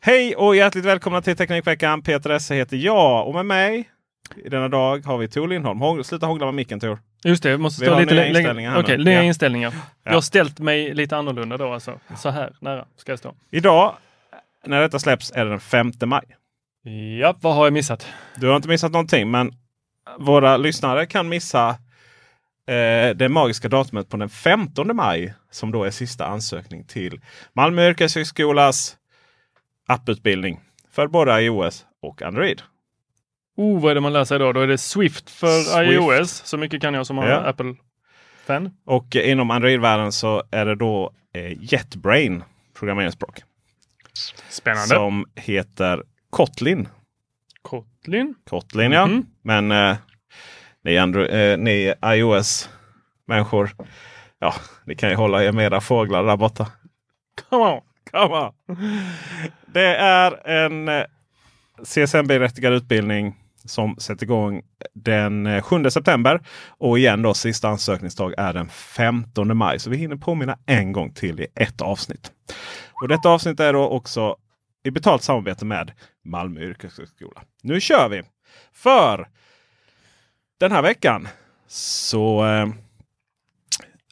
Hej och hjärtligt välkomna till Teknikveckan. Peter Esse heter jag och med mig i denna dag har vi Tor Lindholm. Hång, sluta hångla med micken Tor. Just det, vi måste Vi stå lite längre. inställningar Okej, nu. nya Ja. inställningar. Jag har ställt mig lite annorlunda då alltså. Så här nära ska jag stå. Idag när detta släpps är det den 5 maj. Ja, vad har jag missat? Du har inte missat någonting men våra lyssnare kan missa eh, det magiska datumet på den 15 maj som då är sista ansökning till Malmö yrkeshögskolas apputbildning för både iOS och Android. Oh, vad är det man lär sig då? Är det Swift för Swift. iOS. Så mycket kan jag som har Ja. Apple-fan. Och eh, inom Android-världen så är det då eh, JetBrain programmeringsspråk Spännande. som heter Kotlin. Kotlin. Kotlin ja. Mhm. Men eh, ni, Andro- eh, ni iOS-människor, ja, ni kan ju hålla er med era fåglar där borta. Come on. Come on. Det är en eh, CSN-berättigad utbildning som sätter igång den eh, 7 september. Och igen då sista ansökningsdag är den 15 maj. Så vi hinner påminna en gång till i ett avsnitt. Och detta avsnitt är då också i betalt samarbete med Malmö yrkeshögskola. Nu kör vi! För den här veckan så eh,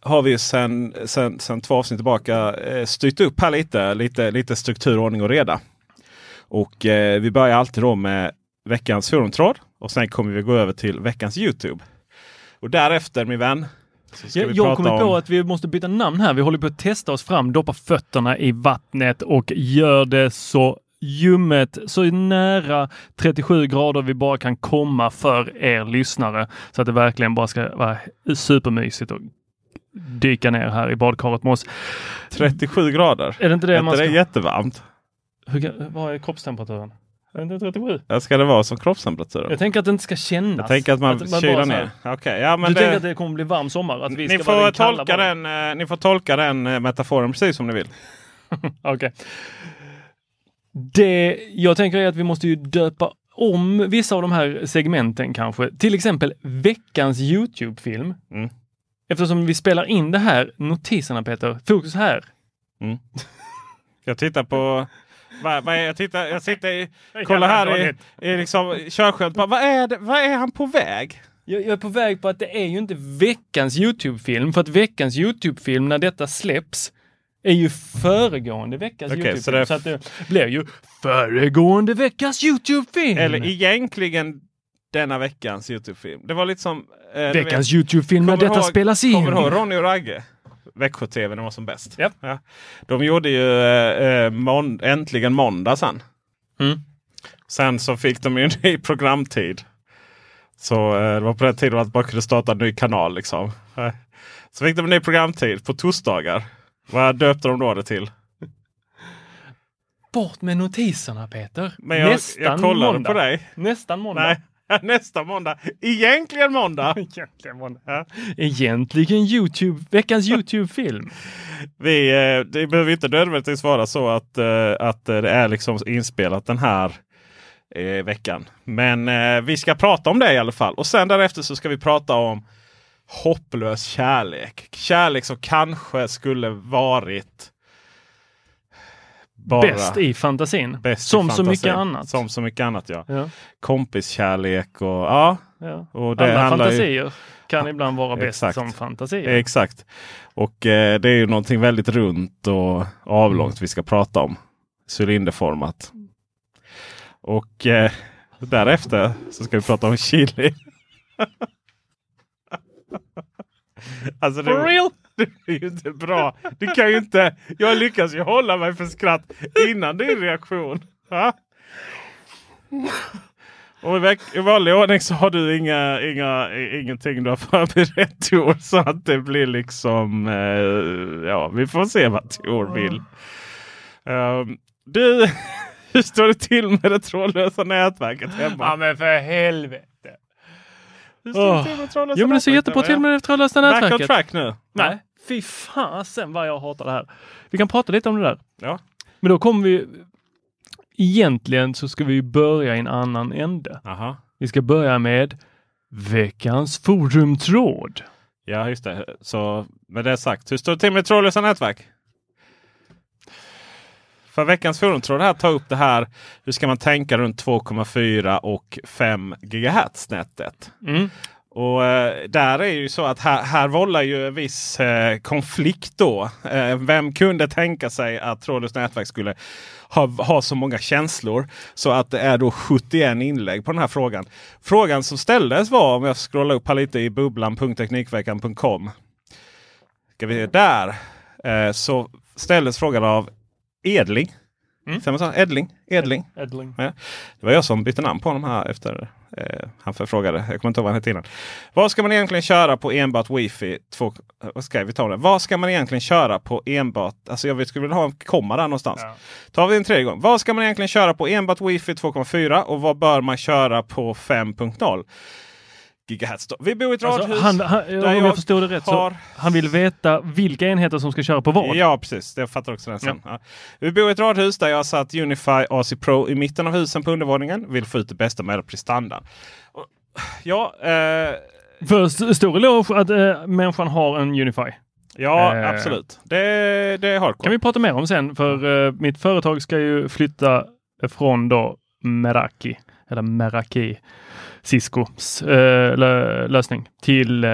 har vi sen, sen, sen två avsnitt tillbaka eh, styrt upp här lite, lite, lite struktur, ordning och reda. Och eh, vi börjar alltid då med veckans forumtråd och sen kommer vi gå över till veckans Youtube. Och därefter min vän. Jag, jag prata kommer på om- att vi måste byta namn här. Vi håller på att testa oss fram, doppa fötterna i vattnet och gör det så ljummet, så nära 37 grader vi bara kan komma för er lyssnare. Så att det verkligen bara ska vara supermysigt och dyka ner här i badkaret med oss. 37 grader. Är det inte det Är man ska... det jättevarmt? Hur, vad är kroppstemperaturen? Är det inte 37? Ja, Ska det vara som kroppstemperaturen? Jag tänker att det inte ska kännas. Jag tänker att man, bara kyler så här- ner. Okej, ja, men du det, tänker att det kommer bli varm sommar? Att vi ska ni, vara får kalla tolka bara? den, eh, ni får tolka den eh, metaforen precis som ni vill. Okej. Det jag tänker är att vi måste ju döpa om vissa av de här segmenten kanske. Till exempel veckans Youtube-film. Mm. Eftersom vi spelar in det här, notiserna Peter, fokus här. Jag tittar på... Vad, vad är, jag, tittar, jag sitter i... Kolla här i, i liksom, körskönt. Vad är, det, vad är han på väg? Jag, jag är på väg på att det är ju inte veckans Youtube-film, för att veckans Youtube-film när detta släpps är ju föregående veckas Okej, Youtube-film. så det Så att det blir ju föregående veckas Youtube-film. Eller egentligen denna veckans Youtube-film. Det var lite som... Eh, veckans Youtube-film när detta ihåg- spelas in. Kommer du ihåg Ronny och Ragge? Växjö-TV när de var som bäst. Japp. Ja. De gjorde ju eh, eh, mån- Äntligen måndag sen. Mm. Sen så fick de ju en ny programtid. Så eh, det var på den tiden att man kunde starta en ny kanal. Liksom. Eh, Så fick de en ny programtid på torsdagar. Vad döpte de då det till? Bort med notiserna Peter. Men jag, Nästan jag kollade måndag. på dig. Nästan måndag. Nej, Nästa måndag. Egentligen måndag. Egentligen, måndag. Ja. Egentligen YouTube, veckans YouTube-film. Vi, eh, det behöver inte nödvändigtvis vara så att, eh, att det är liksom inspelat den här eh, veckan. Men eh, vi ska prata om det i alla fall. Och sen därefter så ska vi prata om hopplös kärlek. Kärlek som kanske skulle varit bara Bäst i fantasin. bäst i Som så fantasin. mycket annat. Som så mycket annat ja. Ja, Kompiskärlek och ja. ja. Och det Alla handlar ju- fantasier kan ibland vara bäst Exakt. som fantasier. Exakt. Och eh, det är ju någonting väldigt runt och avlångt vi ska prata om. Cylinderformat. Och eh, därefter så ska vi prata om chili. alltså det, For real? det är ju inte bra. Du kan ju inte. Jag lyckas ju hålla mig för skratt innan din reaktion. Ha? Och i, veck- i vanlig ordning så har du inga, inga, ingenting du har förberett Tor. Så att det blir liksom, eh, ja vi får se vad Tor vill. Um, du, hur står det till med det trådlösa nätverket hemma? Ja men för helvete. Hur står det Åh. till med det trådlösa Jo men det ser nätverket jättebra till med det trådlösa Back on nätverket. track nu. Nej, fy fasen vad jag hatar det här. Vi kan prata lite om det där. Ja. Men då kommer vi... Egentligen så ska vi börja i en annan ände. Aha. Vi ska börja med veckans forumtråd. Ja, just det. Så med det sagt, hur står det till med trådlösa nätverk? För veckans forumtråd här tar upp det här. Hur ska man tänka runt 2,4 och 5 GHz nätet? Mm. Och eh, där är ju så att här, här vållar ju en viss eh, konflikt då. Eh, vem kunde tänka sig att trådlöst nätverk skulle ha, ha så många känslor så att det är då 71 inlägg på den här frågan. Frågan som ställdes var, om jag scrollar upp här lite i bubblan.teknikveckan.com. Ska vi se, där eh, så ställdes frågan av Edling. Mm. Säger man så? Edling? Edling. Edling. Ja. Det var jag som bytte namn på honom här efter eh, han förfrågade. Jag kommer inte ihåg vad han hette innan. Vad ska man egentligen köra på enbart wifi? Två, eh, vad ska vi ta det? Vad ska man egentligen köra på enbart? Alltså jag skulle vilja ha en komma där någonstans. Ja. Tar vi en tredje gång. Vad ska man egentligen köra på enbart wifi 2,4 och vad bör man köra på 5.0? Gigahertz. Vi bor i ett Alltså, radhus. han, han, om jag jag förstod det rätt har- så han vill veta vilka enheter som ska köra på vad. Ja precis, jag fattar också den sen. Ja. Vi bor i ett radhus där jag har satt Unify AC Pro i mitten av husen på undervåningen. Vill få ut det bästa med prestanda. Och- Ja, eh, För st- stor eloge att äh, människan har en Unify. ja Eh. absolut. Det, det har kan vi prata mer om sen för eh, mitt företag ska ju flytta från då Meraki eller Meraki Ciscos eh, lö- lösning till eh,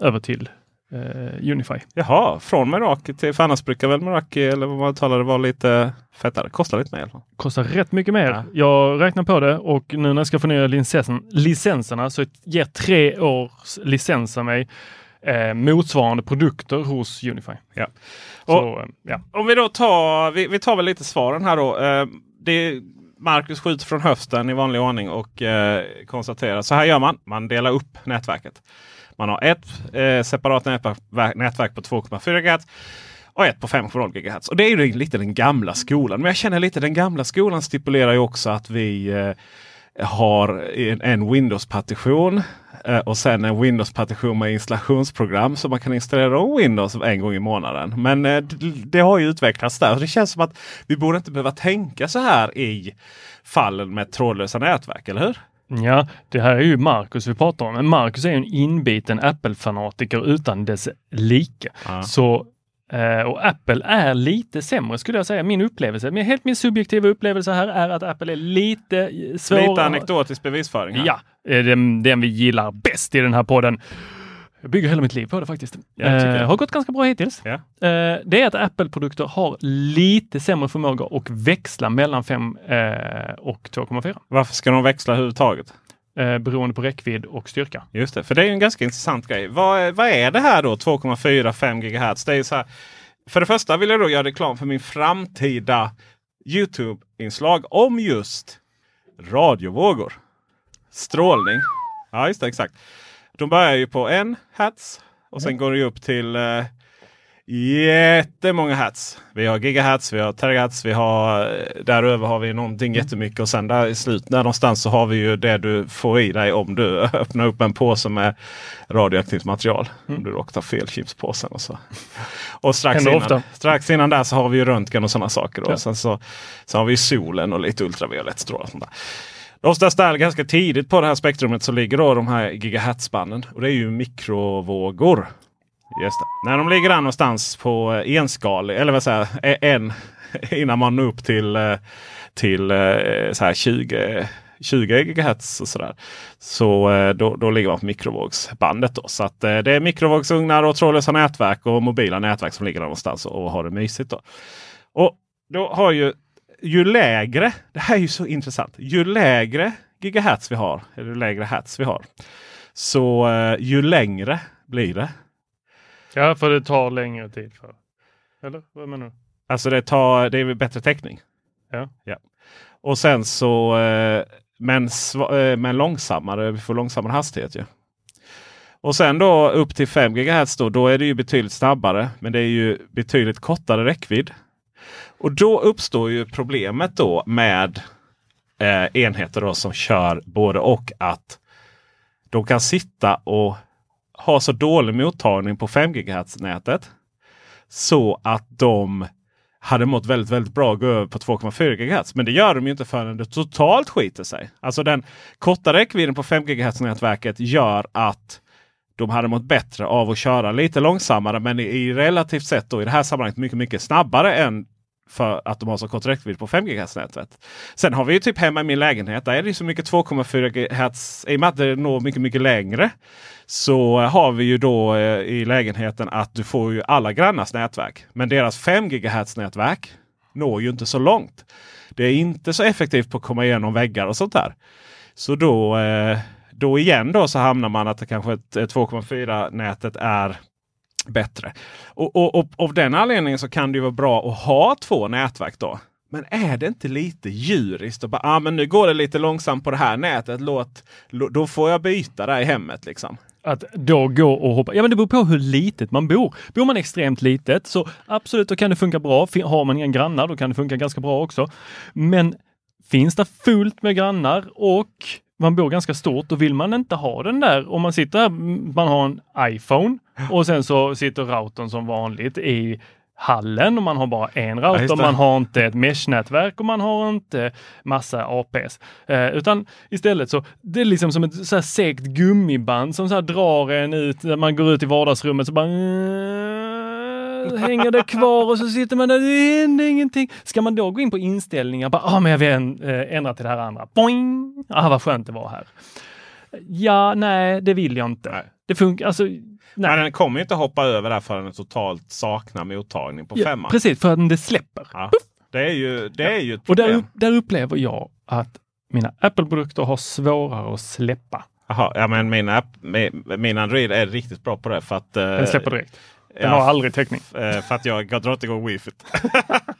över till eh, Unify. Jaha, från Meraki till... För annars brukar väl Meraki eller vad man talar det vara lite fettare. Kostar lite mer i alla fall. Kostar rätt mycket mer. Ja. Jag räknar på det och nu när jag ska få nya licensen, licenserna så ger tre års licens av mig eh, motsvarande produkter hos Unify. Ja. Så, eh, ja. Om vi då tar, vi, vi tar väl lite svaren här då. Eh, det, Marcus skjuter från höften i vanlig ordning och eh, konstaterar så här gör man. Man delar upp nätverket. Man har ett eh, separat nätverk, nätverk på 2,4 GHz och ett på 5,0 GHz. Och det är ju lite den gamla skolan. Men jag känner lite den gamla skolan stipulerar ju också att vi eh, har en, en Windows-partition och sen en Windows-partition med installationsprogram så man kan installera om Windows en gång i månaden. Men eh, det, har ju utvecklats där. Och det känns som att vi borde inte behöva tänka så här i fallen med trådlösa nätverk, eller hur? Ja, det här är ju Marcus vi pratar om. Men Marcus är en inbiten Apple-fanatiker utan dess like. Ja. Så, eh, och Apple är lite sämre skulle jag säga. Min upplevelse, men helt min subjektiva upplevelse här är att Apple är lite eh, svårare. Lite anekdotisk bevisföring. Här. Ja, eh, den, den vi gillar bäst i den här podden. Jag bygger hela mitt liv på det faktiskt. Ja, eh, det. har gått ganska bra hittills. Ja. Eh, det är att Apple-produkter har lite sämre förmåga att växla mellan 5 eh, och 2,4 Varför ska de växla överhuvudtaget? Eh, beroende på räckvidd och styrka. Just det, för det är en ganska intressant grej. Vad, är- vad är det här då 2,45 GHz? Det är så här, för det första vill jag då göra reklam för min framtida Youtube-inslag om just radiovågor. Strålning. Ja, just det, exakt. De börjar ju på en hertz och sen går det upp till eh, jättemånga hats. Vi har gigahertz, vi har terahertz, vi har eh, däröver har vi någonting Mm. jättemycket och sen där i slutet där någonstans så har vi ju det du får i dig om du öppnar upp en påse med radioaktivt material. Om du råkar ta fel chipspåsen och så. Och strax innan, ofta. strax innan där så har vi ju röntgen och sådana saker. Då. Ja. Sen så, så har vi solen och lite ultraviolett strålar. och. Oftast där ganska tidigt på det här spektrumet så ligger då de här gigahertzbanden. Och det är ju mikrovågor. Just det. När de ligger där någonstans på enskalig, eller vad säger jag, e- en innan man når upp till, eh, till eh, så här 20, 20 GHz och sådär. Så eh, då, då ligger man på mikrovågsbandet. Då. Så att det är mikrovågsugnar och trådlösa nätverk och mobila nätverk som ligger där någonstans och har det mysigt. Då. Och då har ju ju lägre, det här är ju så intressant, ju lägre gigahertz vi har, eller ju lägre hertz vi har, så ju längre blir det. Ja, för det tar längre tid. för. Eller vad menar du? Alltså det, tar, det är bättre täckning. Ja. ja. Och sen så, eh, men, eh, men långsammare, vi får långsammare hastighet ju. Och sen då upp till 5 GHz då, då är det ju betydligt snabbare. Men det är ju betydligt kortare räckvidd. Och då uppstår ju problemet då med eh, enheter då som kör både och att de kan sitta och har så dålig mottagning på 5 GHz-nätet. Så att de hade mått väldigt, väldigt bra att gå över på 2,4 GHz. Men det gör de ju inte förrän det totalt skiter sig. Alltså den korta räckvidden på 5 GHz-nätverket gör att de hade mått bättre av att köra lite långsammare men i relativt sett då i det här sammanhanget mycket, mycket snabbare än för att de har så kort räckvidd på 5 GHz-nätet. Sen har vi ju typ hemma i min lägenhet. Där är det ju så mycket 2,4 GHz. I och med att det når mycket, mycket längre. Så har vi ju då eh, i lägenheten att du får ju alla grannars nätverk. Men deras 5 GHz-nätverk når ju inte så långt. Det är inte så effektivt på att komma igenom väggar och sånt där. Så då, eh, då igen då så hamnar man att det kanske 2,4 nätet är bättre. Och, och, och av den anledningen så kan det ju vara bra att ha två nätverk då. Men är det inte lite djuriskt? Och bara, ah, men nu går det lite långsamt på det här nätet. Låt, då får jag byta där i hemmet. Liksom. Att då gå och hoppa. Ja, men det beror på hur litet man bor. Bor man extremt litet så absolut, då kan det funka bra. Har man inga grannar, då kan det funka ganska bra också. Men finns det fullt med grannar och man bor ganska stort, då vill man inte ha den där. Om man sitter här, man har en iPhone och sen så sitter routern som vanligt i hallen och man har bara en Ja, router. det. Man har inte ett mesh-nätverk och man har inte massa APs. Eh, utan istället så, det är liksom som ett så här segt gummiband som så drar en ut, när man går ut i vardagsrummet så bara eh, hänger det kvar och så sitter man där, det händer ingenting. Ska man då gå in på inställningar, bara, ah, men jag vill eh, ändra till det här andra. Boing! Ah, vad skönt det var här. Ja, nej, det vill jag inte. Nej. Det funkar, alltså, nej. Men den kommer ju inte hoppa över där förrän den totalt saknar mottagning på Ja, femman. precis, för att det släpper. Ja, det är ju, det är ju ett Och där, där upplever jag att mina Apple-produkter har svårare att släppa. Jaha, ja, men min, app, min, min Android är riktigt bra på det. För att, eh, Den släpper direkt. Den ja, har aldrig täckning. eh, för att jag drar inte igång wifi.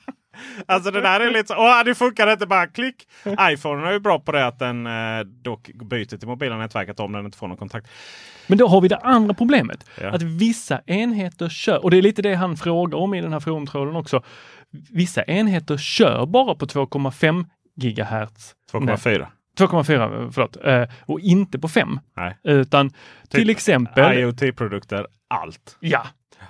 alltså det där är lite så. Åh, det funkar inte bara klick. iPhone är ju bra på det att den eh, dock byter till mobila nätverket om den inte får någon kontakt. Men då har vi det andra problemet. Ja. Att vissa enheter kör, och det är lite det han frågar om i den här forumtråden också. Vissa enheter kör bara på 2,5 gigahertz. 2,4. 2,4, förlåt. Eh, och inte på 5. Nej. Utan till exempel, IoT-produkter, allt. ja.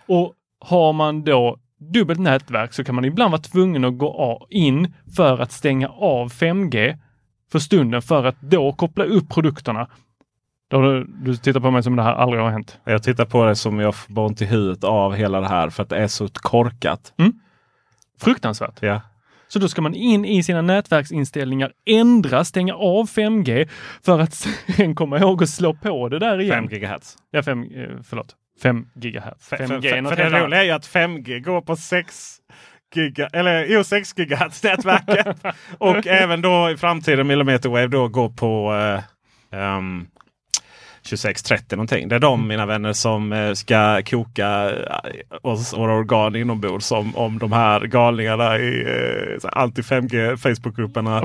Och har man då dubbelt nätverk så kan man ibland vara tvungen att gå in för att stänga av 5G för stunden för att då koppla upp produkterna. Du, du tittar på mig som det här aldrig har hänt. Jag tittar på det som jag får ont i huvudet av hela det här för att det är så korkat. Fruktansvärt. Ja. Så då ska man in i sina nätverksinställningar, ändra, stänga av 5G för att sen komma ihåg att slå på det där igen. 5 GHz. Ja, 5, eh, förlåt. 5 gigahertz. 5G för, det roliga är ju att 5G går på 6 giga, eller jo 6 gigahertz nätverket. och även då i framtiden millimeter wave då går på eh, ehm, 2630 någonting. Det är de mina vänner som eh, ska koka eh, oss, våra organ inombords om, om de här galningarna i eh, så här anti-5G Facebookgrupperna.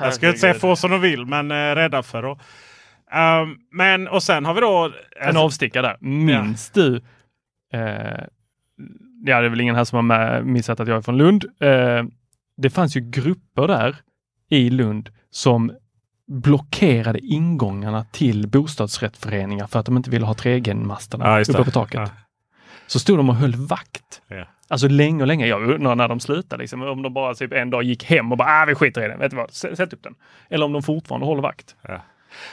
Jag ska inte säga få som de vill men eh, rädda för då. Ehm, men och sen har vi då... En avstickare där. Minns du eh, ja, det är väl ingen här som har med, missat att jag är från Lund. Eh, det fanns ju grupper där i Lund som blockerade ingångarna till bostadsrättsföreningar för att de inte ville ha 3G-masterna Ja, uppe på taket. Ja. Så stod de och höll vakt. Ja. Alltså länge och länge. Jag undrar när de slutade. Liksom, om de bara typ en dag gick hem och bara, ah, vi skiter i den. Vet du vad, S- sätt upp den. Eller om de fortfarande håller vakt.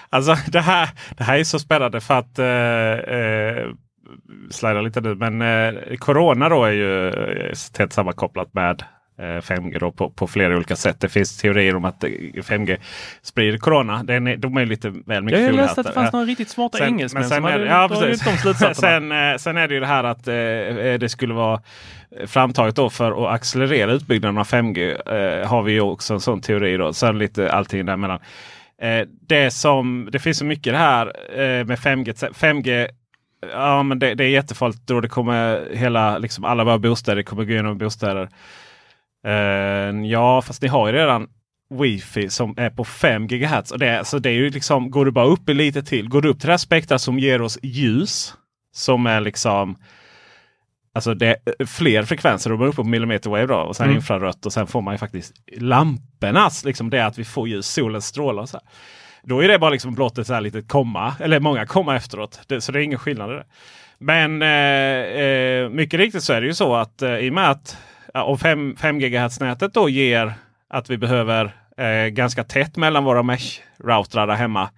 Alltså det här, det här är så spännande för att eh, eh, slida lite nu. Men eh, Corona då är ju eh, tätt sammankopplat med eh, 5G då på, på flera olika sätt. Det finns teorier om att eh, 5G sprider Corona. Den är, de är lite väl mycket Jag läste att det fanns några riktigt smarta Sen- engelsmän som är hade ja, precis. de sen, eh, sen är det ju det här att eh, det skulle vara framtaget då för att accelerera utbyggnaden av 5G. Eh, har vi ju också en sån teori. Då. Sen lite allting däremellan. Eh, Eh, det, som, det finns så mycket det här eh, med 5G. 5G ja, men det, det är jättefarligt då det kommer hela, liksom alla våra bostäder kommer gå igenom bostäder. Eh, ja, fast ni har ju redan wifi som är på 5 GHz. Och det, så det är ju liksom, går du bara upp lite till, går du upp till det här spektrat som ger oss ljus. Som är liksom Alltså det är fler frekvenser. Är man uppe på millimeter wave då, och sen Mm. infrarött och sen får man ju faktiskt lampornas. Liksom det att vi får ljus, solens strålar. Och så här. Då är det bara liksom blott ett så här litet komma. Eller många komma efteråt. Det, så det är ingen skillnad i det. Men eh, eh, mycket riktigt så är det ju så att eh, i och med att ja, om 5, 5 GHz-nätet då ger att vi behöver eh, ganska tätt mellan våra mesh-routrar där hemma.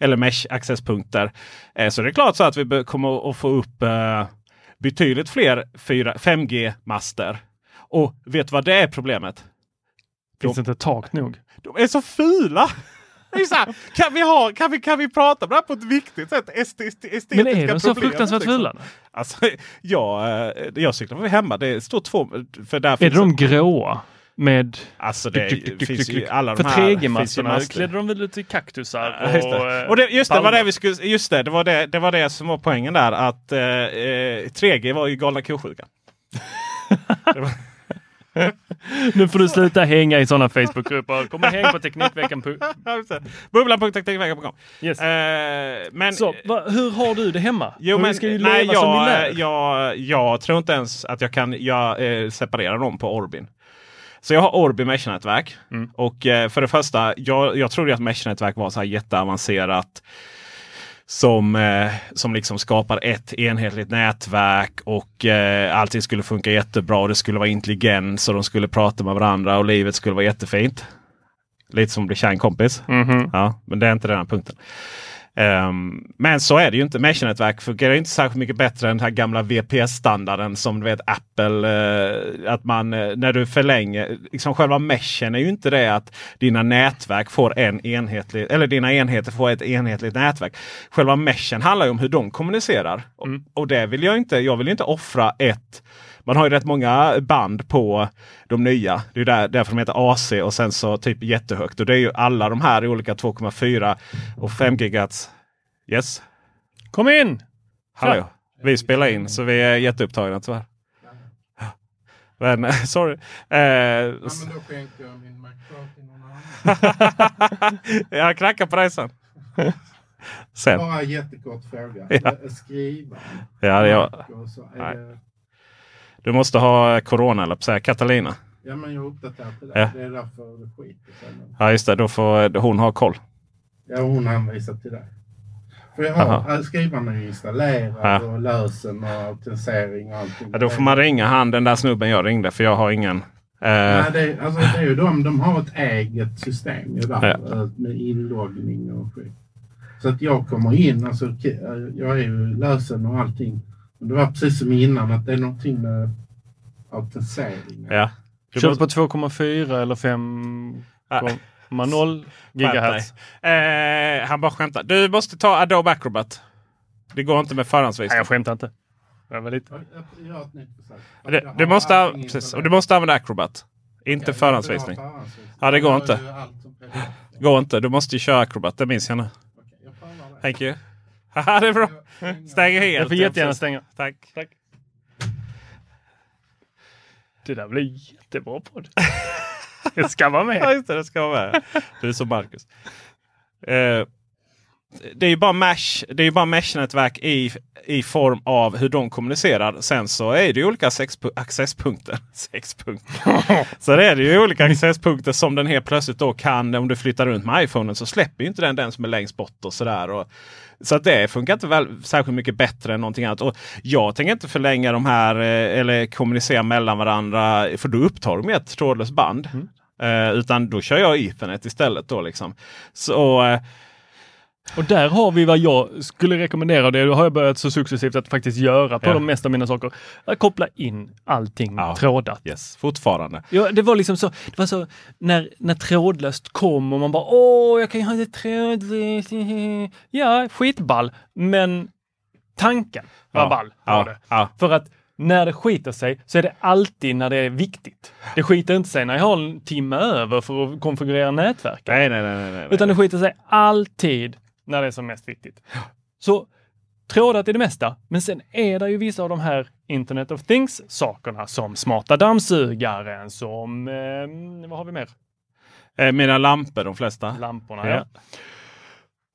Eller mesh-accesspunkter. Eh, så det är klart så att vi kommer att få upp eh, betydligt fler 4, 5G-master. Och vet vad det är problemet? Finns det inte tak nog? De är så fula! Så här, kan, vi ha, kan, vi, kan vi prata om det här på ett viktigt sätt? Est, est, estetiska Men är de så problem, fruktansvärt liksom. fula? Alltså, jag, eh, jag cyklar förbi hemma. Det står två. För där Är det de gråa? Med Alltså det Dyk, dyk, dyk, finns ju alla För de 3G-masterna master. klädde de väl ut i kaktusar Ja, just det. eh, Och det, just det, var det vi skulle, just det, det var det, det var det som var poängen där. Att eh, eh, 3G var ju galna ko-sjukan. Nu får du sluta hänga i sådana Facebookgrupper. Kom och häng på Teknikveckan. Bubblan.teknikveckan.com. Yes. Eh, men Så, va, hur har du det hemma? Jo, För men ska ju nej, leva som vi jag, lär. jag, jag tror inte ens att jag kan jag, eh, separera dem på Orbin. Så jag har Orbi Mesh-nätverk. Mm. Och eh, för det första, jag, jag trodde att Mesh-nätverk var så här jätteavancerat. Som, eh, som liksom skapar ett enhetligt nätverk och eh, allting skulle funka jättebra. Och det skulle vara intelligens och de skulle prata med varandra och livet skulle vara jättefint. Lite som att bli kär i en kompis. Mhm. Ja, men det är inte den här punkten. Ehm, men så är det ju inte. Mesh-nätverk fungerar inte särskilt mycket bättre än den här gamla VPS-standarden som du vet Apple. eh, att man eh, när du förlänger, liksom själva meshen är ju inte det att dina nätverk får en enhetlig, eller dina enheter får ett enhetligt nätverk. Själva meshen handlar ju om hur de kommunicerar. Och, och det vill jag inte. Jag vill inte offra ett man har ju rätt många band på de nya. Det är där, därför de heter AC och sen så typ jättehögt. Och det är ju alla de här i olika 2,4 och 5 GHz. Yes, Kom in! hallå. Vi spelar in så vi är jätteupptagna tyvärr. Men sorry. Eh, Ja, jag min McCart till någon annan. jag knackar på dig sen. sen. Bara en jättekort fråga. Ja. Skriva. Ja, det är jag. Och så är Nej. det, Du måste ha corona eller säga Catalina. ja, men jag uppdaterad till det. Ja. Det är därför det skiter sig. Ja just det, då får hon ha koll. Ja, hon hänvisar till det. För jag har, skrivaren är installerad Ja. och lösen och autentisering och allting. Ja, då får man ringa han den där snubben jag ringde för jag har ingen. Eh, Nej, det, alltså, det är ju de, de har ett eget system där, Ja. eh, med inloggning och skit. Så att jag kommer in, alltså, eh, jag är ju lösen och allting. Det var precis som innan att det är någonting med autentisering. ja. Du Kör du på 2,4 eller 5,0 Skärp gigahertz? dig. Eh, han bara skämtar. Du måste ta Adobe Acrobat. Det går inte med Nej, förhandsvisning. jag skämtar inte. Jag var lite... Du, du, måste, precis, och du måste använda Acrobat. Inte Okej, förhandsvisning. Ja, det går inte. Går inte. Du måste ju köra Acrobat. Det minns jag nu. Thank you. Haha, det är bra. Stänger helt. Jag får jättegärna stänga. Tack. Tack. Det där blir jättebra podd. Det ska vara Ja, med. just det. Det ska vara med. Du är som Marcus. Eh, det är ju bara mesh, det är ju bara mesh-nätverk i, i form av hur de kommunicerar. Sen så är det ju olika accesspunkter. Sexpunkter. så det är det ju olika accesspunkter som den helt plötsligt då kan. Om du flyttar runt med iPhonen så släpper ju inte den den som är längst bort och sådär. Och, så att det funkar inte väl, särskilt mycket bättre än någonting annat. Och jag tänker inte förlänga de här eh, eller kommunicera mellan varandra. För då upptar de ett trådlöst band. Eh, utan då kör jag Ethernet istället. Då liksom. Så eh, Och där har vi vad jag skulle rekommendera och det har jag börjat så successivt att faktiskt göra på Ja. de mesta av mina saker. Att koppla in allting Ja. trådat. yes, fortfarande. Ja, det var liksom så, det var så när, när trådlöst kom och man bara åh, jag kan ju ha det trådlöst. Ja, skitball. Men tanken var Ja. ball. Var det. Ja. För att när det skiter sig så är det alltid när det är viktigt. Det skiter inte sig när jag har en timme över för att konfigurera nätverket. Nej, nej, nej. nej, nej. Utan det skiter sig alltid när det är som mest viktigt. Så trådat är det mesta, men sen är det ju vissa av de här Internet of Things sakerna som smarta dammsugaren, som, eh, vad har vi mer? Eh, Mina lampor, de flesta. Lamporna. Ja. Ja.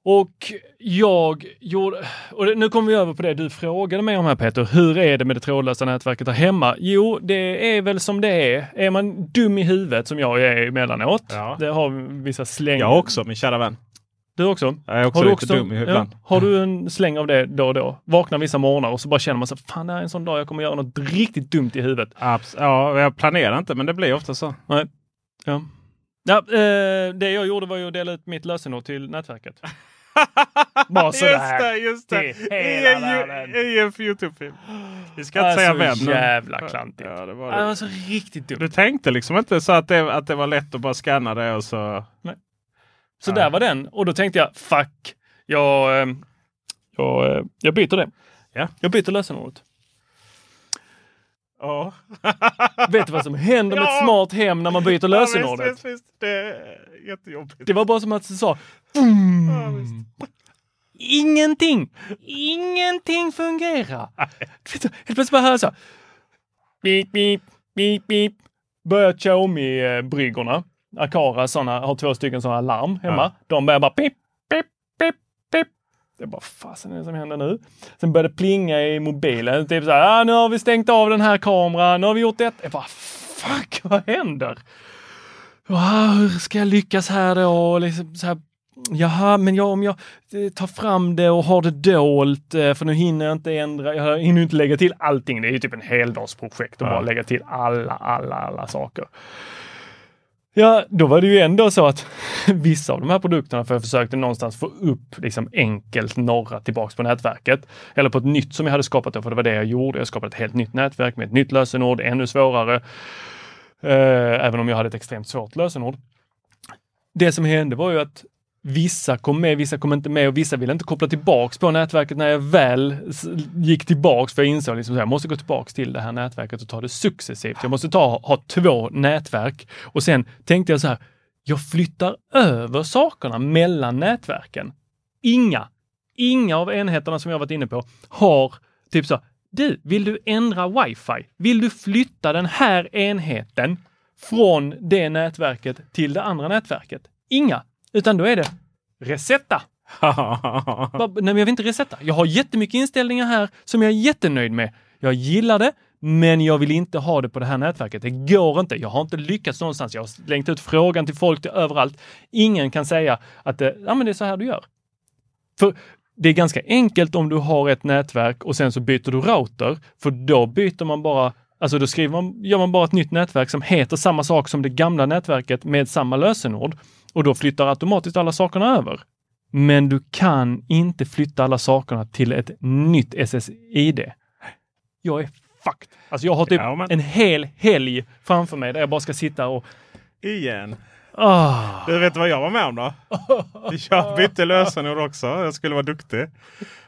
Och jag gjorde, och nu kommer vi över på det du frågade mig om här Peter. Hur är det med det trådlösa nätverket här hemma? Jo, det är väl som det är. Är man dum i huvudet som jag är emellanåt, Ja. det har vissa släng. Jag också, min kära vän. Du också? Jag är också Har du också, dum i huvudet ja, har du en släng av det då och då? Vaknar vissa morgnar och så bara känner man så fan det här är en sån dag jag kommer göra något riktigt dumt i huvudet. Abs- ja, jag planerar inte, men det blir ofta så. Nej. Ja. Ja, eh, det jag gjorde var ju att dela ut mitt lösenord till nätverket. Bara sådär. just det, just det. I en, världen. ju- i en Youtube-film. Vi ska inte Alltså, säga vem. men- jävla klantigt. Ja, det var Det det. var så riktigt dumt. Du tänkte liksom inte så att det, att det var lätt att bara scanna det och så... Så där var den och då tänkte jag fuck, jag, eh, jag, eh, jag byter det. Ja. Jag byter lösenordet. Ja. Vet du vad som händer med ett Ja. smart hem när man byter lösenordet? Ja, visst, visst. Det är jättejobbigt. Det var bara som att det sa Ja, visst. Ingenting! Ingenting fungerar! Helt plötsligt bara hör jag så. här, Beep, beep, beep, beep. Börjar Xiaomi-bryggorna. Akara såna, har två stycken sådana larm hemma. Ja. De börjar bara pip, pip, pip, pip. Det är bara fasen är det som händer nu? Sen börjar det plinga i mobilen. Typ så här, ah, nu har vi stängt av den här kameran, nu har vi gjort det. Jag bara fuck, vad händer? Ah, hur ska jag lyckas här då? Och Liksom så här, Jaha, men ja, om jag eh, tar fram det och har det dolt, eh, för nu hinner jag inte ändra, jag hinner inte lägga till allting. Det är ju typ en heldagsprojekt att Ja. bara lägga till alla, alla, alla saker. Ja, då var det ju ändå så att vissa av de här produkterna, för jag försökte någonstans få upp liksom enkelt norra tillbaks på nätverket. Eller på ett nytt som jag hade skapat då, för det var det jag gjorde. Jag skapade ett helt nytt nätverk med ett nytt lösenord, ännu svårare. Eh, även om jag hade ett extremt svårt lösenord. Det som hände var ju att Vissa kom med, vissa kom inte med och vissa ville inte koppla tillbaks på nätverket när jag väl gick tillbaks. För jag insåg liksom att jag måste gå tillbaks till det här nätverket och ta det successivt. Jag måste ta, ha två nätverk och sen tänkte jag så här, jag flyttar över sakerna mellan nätverken. Inga, inga av enheterna som jag varit inne på har typ så, du, vill du ändra wifi? Vill du flytta den här enheten från det nätverket till det andra nätverket? Inga, utan då är det resetta. Bara, Nej, men jag vill inte resetta. Jag har jättemycket inställningar här som jag är jättenöjd med. Jag gillar det, men jag vill inte ha det på det här nätverket. Det går inte. Jag har inte lyckats någonstans. Jag har slängt ut frågan till folk till överallt. Ingen kan säga att det, ja, men det är så här du gör. För det är ganska enkelt om du har ett nätverk och sen så byter du router, för då byter man bara Alltså då skriver man, gör man bara ett nytt nätverk som heter samma sak som det gamla nätverket med samma lösenord och då flyttar automatiskt alla sakerna över. Men du kan inte flytta alla sakerna till ett nytt SSID. Jag är fucked. Alltså jag har typ Ja, en hel helg framför mig där jag bara ska sitta och... Igen. Ah, Du vet vad jag var med om då? Jag bytte lösenord också. Jag skulle vara duktig.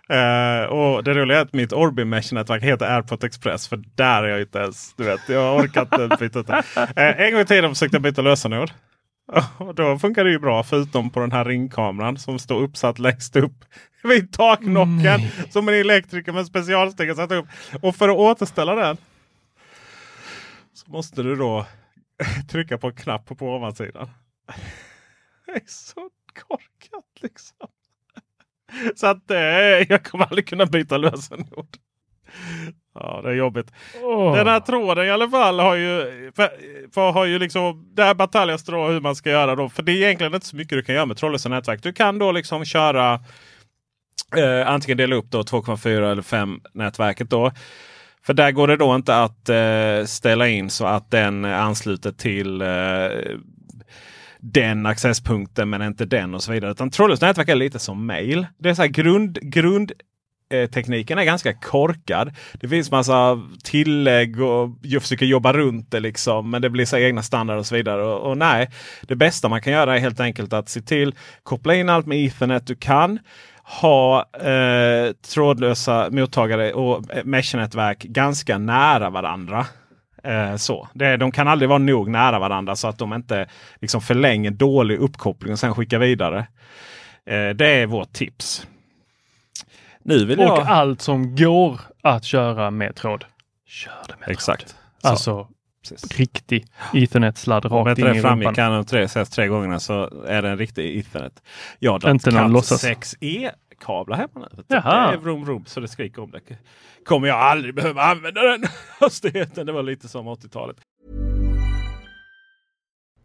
Eh, och det roliga är att mitt Orbi Mesh-nätverk heter Airport Express. För där är jag inte ens, du vet, jag orkar inte byta ut det. Eh, en gång i tiden försökte jag byta lösenord. Och då funkar det ju bra förutom på den här ringkameran som står uppsatt längst upp vid taknocken. Som en elektriker med specialsteg satt upp. Och för att återställa den så måste du då trycka på en knapp på ovansidan. Det är så korkat liksom. Så att eh, jag kommer aldrig kunna byta lösenord. Ja, det är jobbigt. Åh. Den här tråden i alla fall har ju, för, för har ju liksom det här Bataljas hur man ska göra då. För det är egentligen inte så mycket du kan göra med trådlösa nätverk. Du kan då liksom köra eh, antingen dela upp då 2,4 eller 5 nätverket då. För där går det då inte att eh, ställa in så att den ansluter till eh, den accesspunkten men inte den och så vidare. Utan trådlöst nätverk är lite som mail. Det är så här grund, grund Eh, tekniken är ganska korkad. Det finns massa tillägg och jag försöker jobba runt det liksom. Men det blir så egna standarder och så vidare. Och, och nej, det bästa man kan göra är helt enkelt att se till koppla in allt med Ethernet du kan ha eh, trådlösa mottagare och eh, mesh-nätverk ganska nära varandra. Eh, så. Det, de kan aldrig vara nog nära varandra så att de inte liksom förlänger dålig uppkoppling och sen skickar vidare. Eh, det är vårt tips. Nu vill Och jag... allt som går att köra med tråd. Kör det med Exakt. tråd. Så, Alltså precis. riktig ethernet-sladd Om rakt inte in det i framgick här tre, ses tre gångerna så är det en riktig Ethernet. Jag har Inte någon låtsas. 6E-kablar hemma nu. Jaha. Det är vroom, vroom, så det skriker om det. Kommer jag aldrig behöva använda den hastigheten. Det var lite som 80-talet.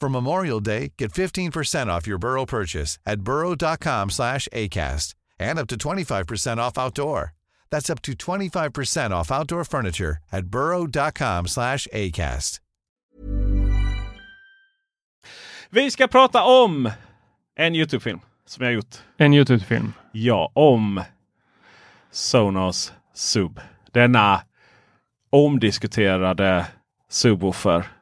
For Memorial Day, get 15% off your Burrow purchase at burrow.com slash ACAST and up to 25% off outdoor. That's up to 25% off outdoor furniture at burrow.com slash ACAST. Vi ska prata om en Youtube-film som jag gjort. En Youtube-film. Ja, om Sonos Sub. Denna omdiskuterade subwoofer.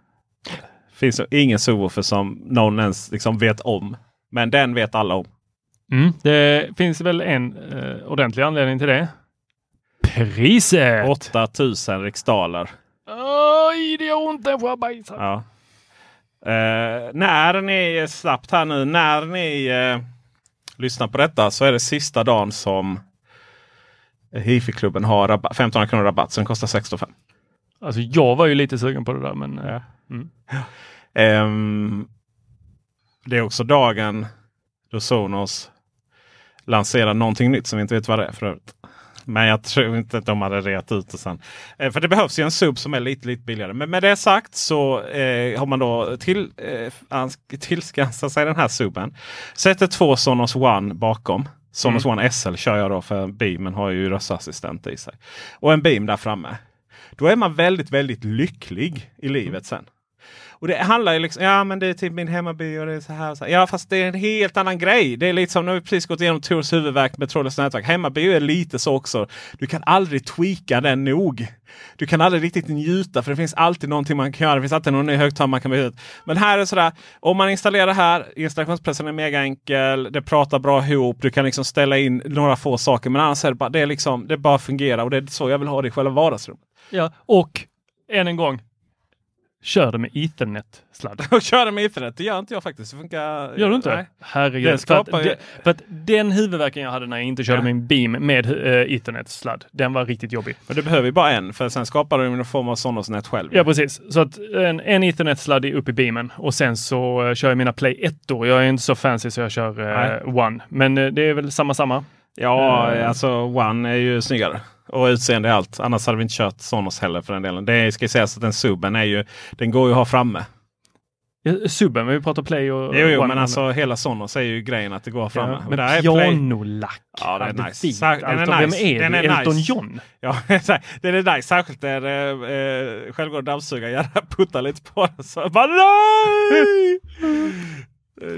Finns ingen subwoofer som någon ens liksom vet om. Men den vet alla om. Mm. Det finns väl en eh, ordentlig anledning till det. Priset! 8000 riksdaler. Oj, det gör ont när jag bajsar. Ja. Eh, när ni snabbt här nu, när ni eh, lyssnar på detta så är det sista dagen som Hifi-klubben har rabatt, 1500 kronor rabatt. Så den kostar 16 500. Alltså jag var ju lite sugen på det där men... eh, Ehm, det är också dagen då Sonos lanserar någonting nytt som vi inte vet vad det är för övrigt. Men jag tror inte att de hade reat ut det sen. Eh, för det behövs ju en sub som är lite, lite billigare. Men med det sagt så eh, har man då till, eh, tillskansat sig den här suben. Sätter två Sonos One bakom. Sonos mm. One SL kör jag då för Beamen har ju röstassistent i sig. Och en Beam där framme. Då är man väldigt, väldigt lycklig i livet sen. Och det handlar ju liksom, ja men det är typ min hemmaby och det är så här, och så här. Ja fast det är en helt annan grej. Det är lite som när vi precis gått igenom Tors huvudverk med trådlöst nätverk. Hemmaby är lite så också. Du kan aldrig tweaka den nog. Du kan aldrig riktigt njuta för det finns alltid någonting man kan göra. Det finns alltid någon ny högtalare man kan byta ut. Men här är det sådär, om man installerar det här, installationsprocessen är mega enkel, det pratar bra ihop, du kan liksom ställa in några få saker. Men annars är det bara, det är liksom, det bara fungerar och det är så jag vill ha det i själva vardagsrummet. Ja, och än en gång, Kör det med ethernet-sladd. Kör det med ethernet, det gör inte jag faktiskt. Det funkar... Gör du inte? Nej. Herregud. För att, för att, den huvudvärken jag hade när jag inte körde ja. min beam med uh, ethernet-sladd, den var riktigt jobbig. Men du behöver ju bara en, för sen skapar du en form av Sonos-nät själv. Ja, precis. Så att en, en ethernet-sladd är uppe i beamen och sen så uh, kör jag mina Play 1 Jag är inte så fancy så jag kör uh, One. Men det är väl samma samma. Ja, alltså One är ju snyggare. Och utseende är allt. Annars hade vi inte kört Sonos heller för den delen. Det ska sägas att den suben är ju, den går ju att ha framme. Suben, men vi pratar play och... Jo, jo men alltså hela Sonos är ju grejen att det går framme. Ja, men pianolack. Ja, det är nice. Sa den är nice. Vem är den Är Elton nice. John? Ja, den är nice. Särskilt när eh, självgående dammsugare gärna puttar lite på den. Så bara nej!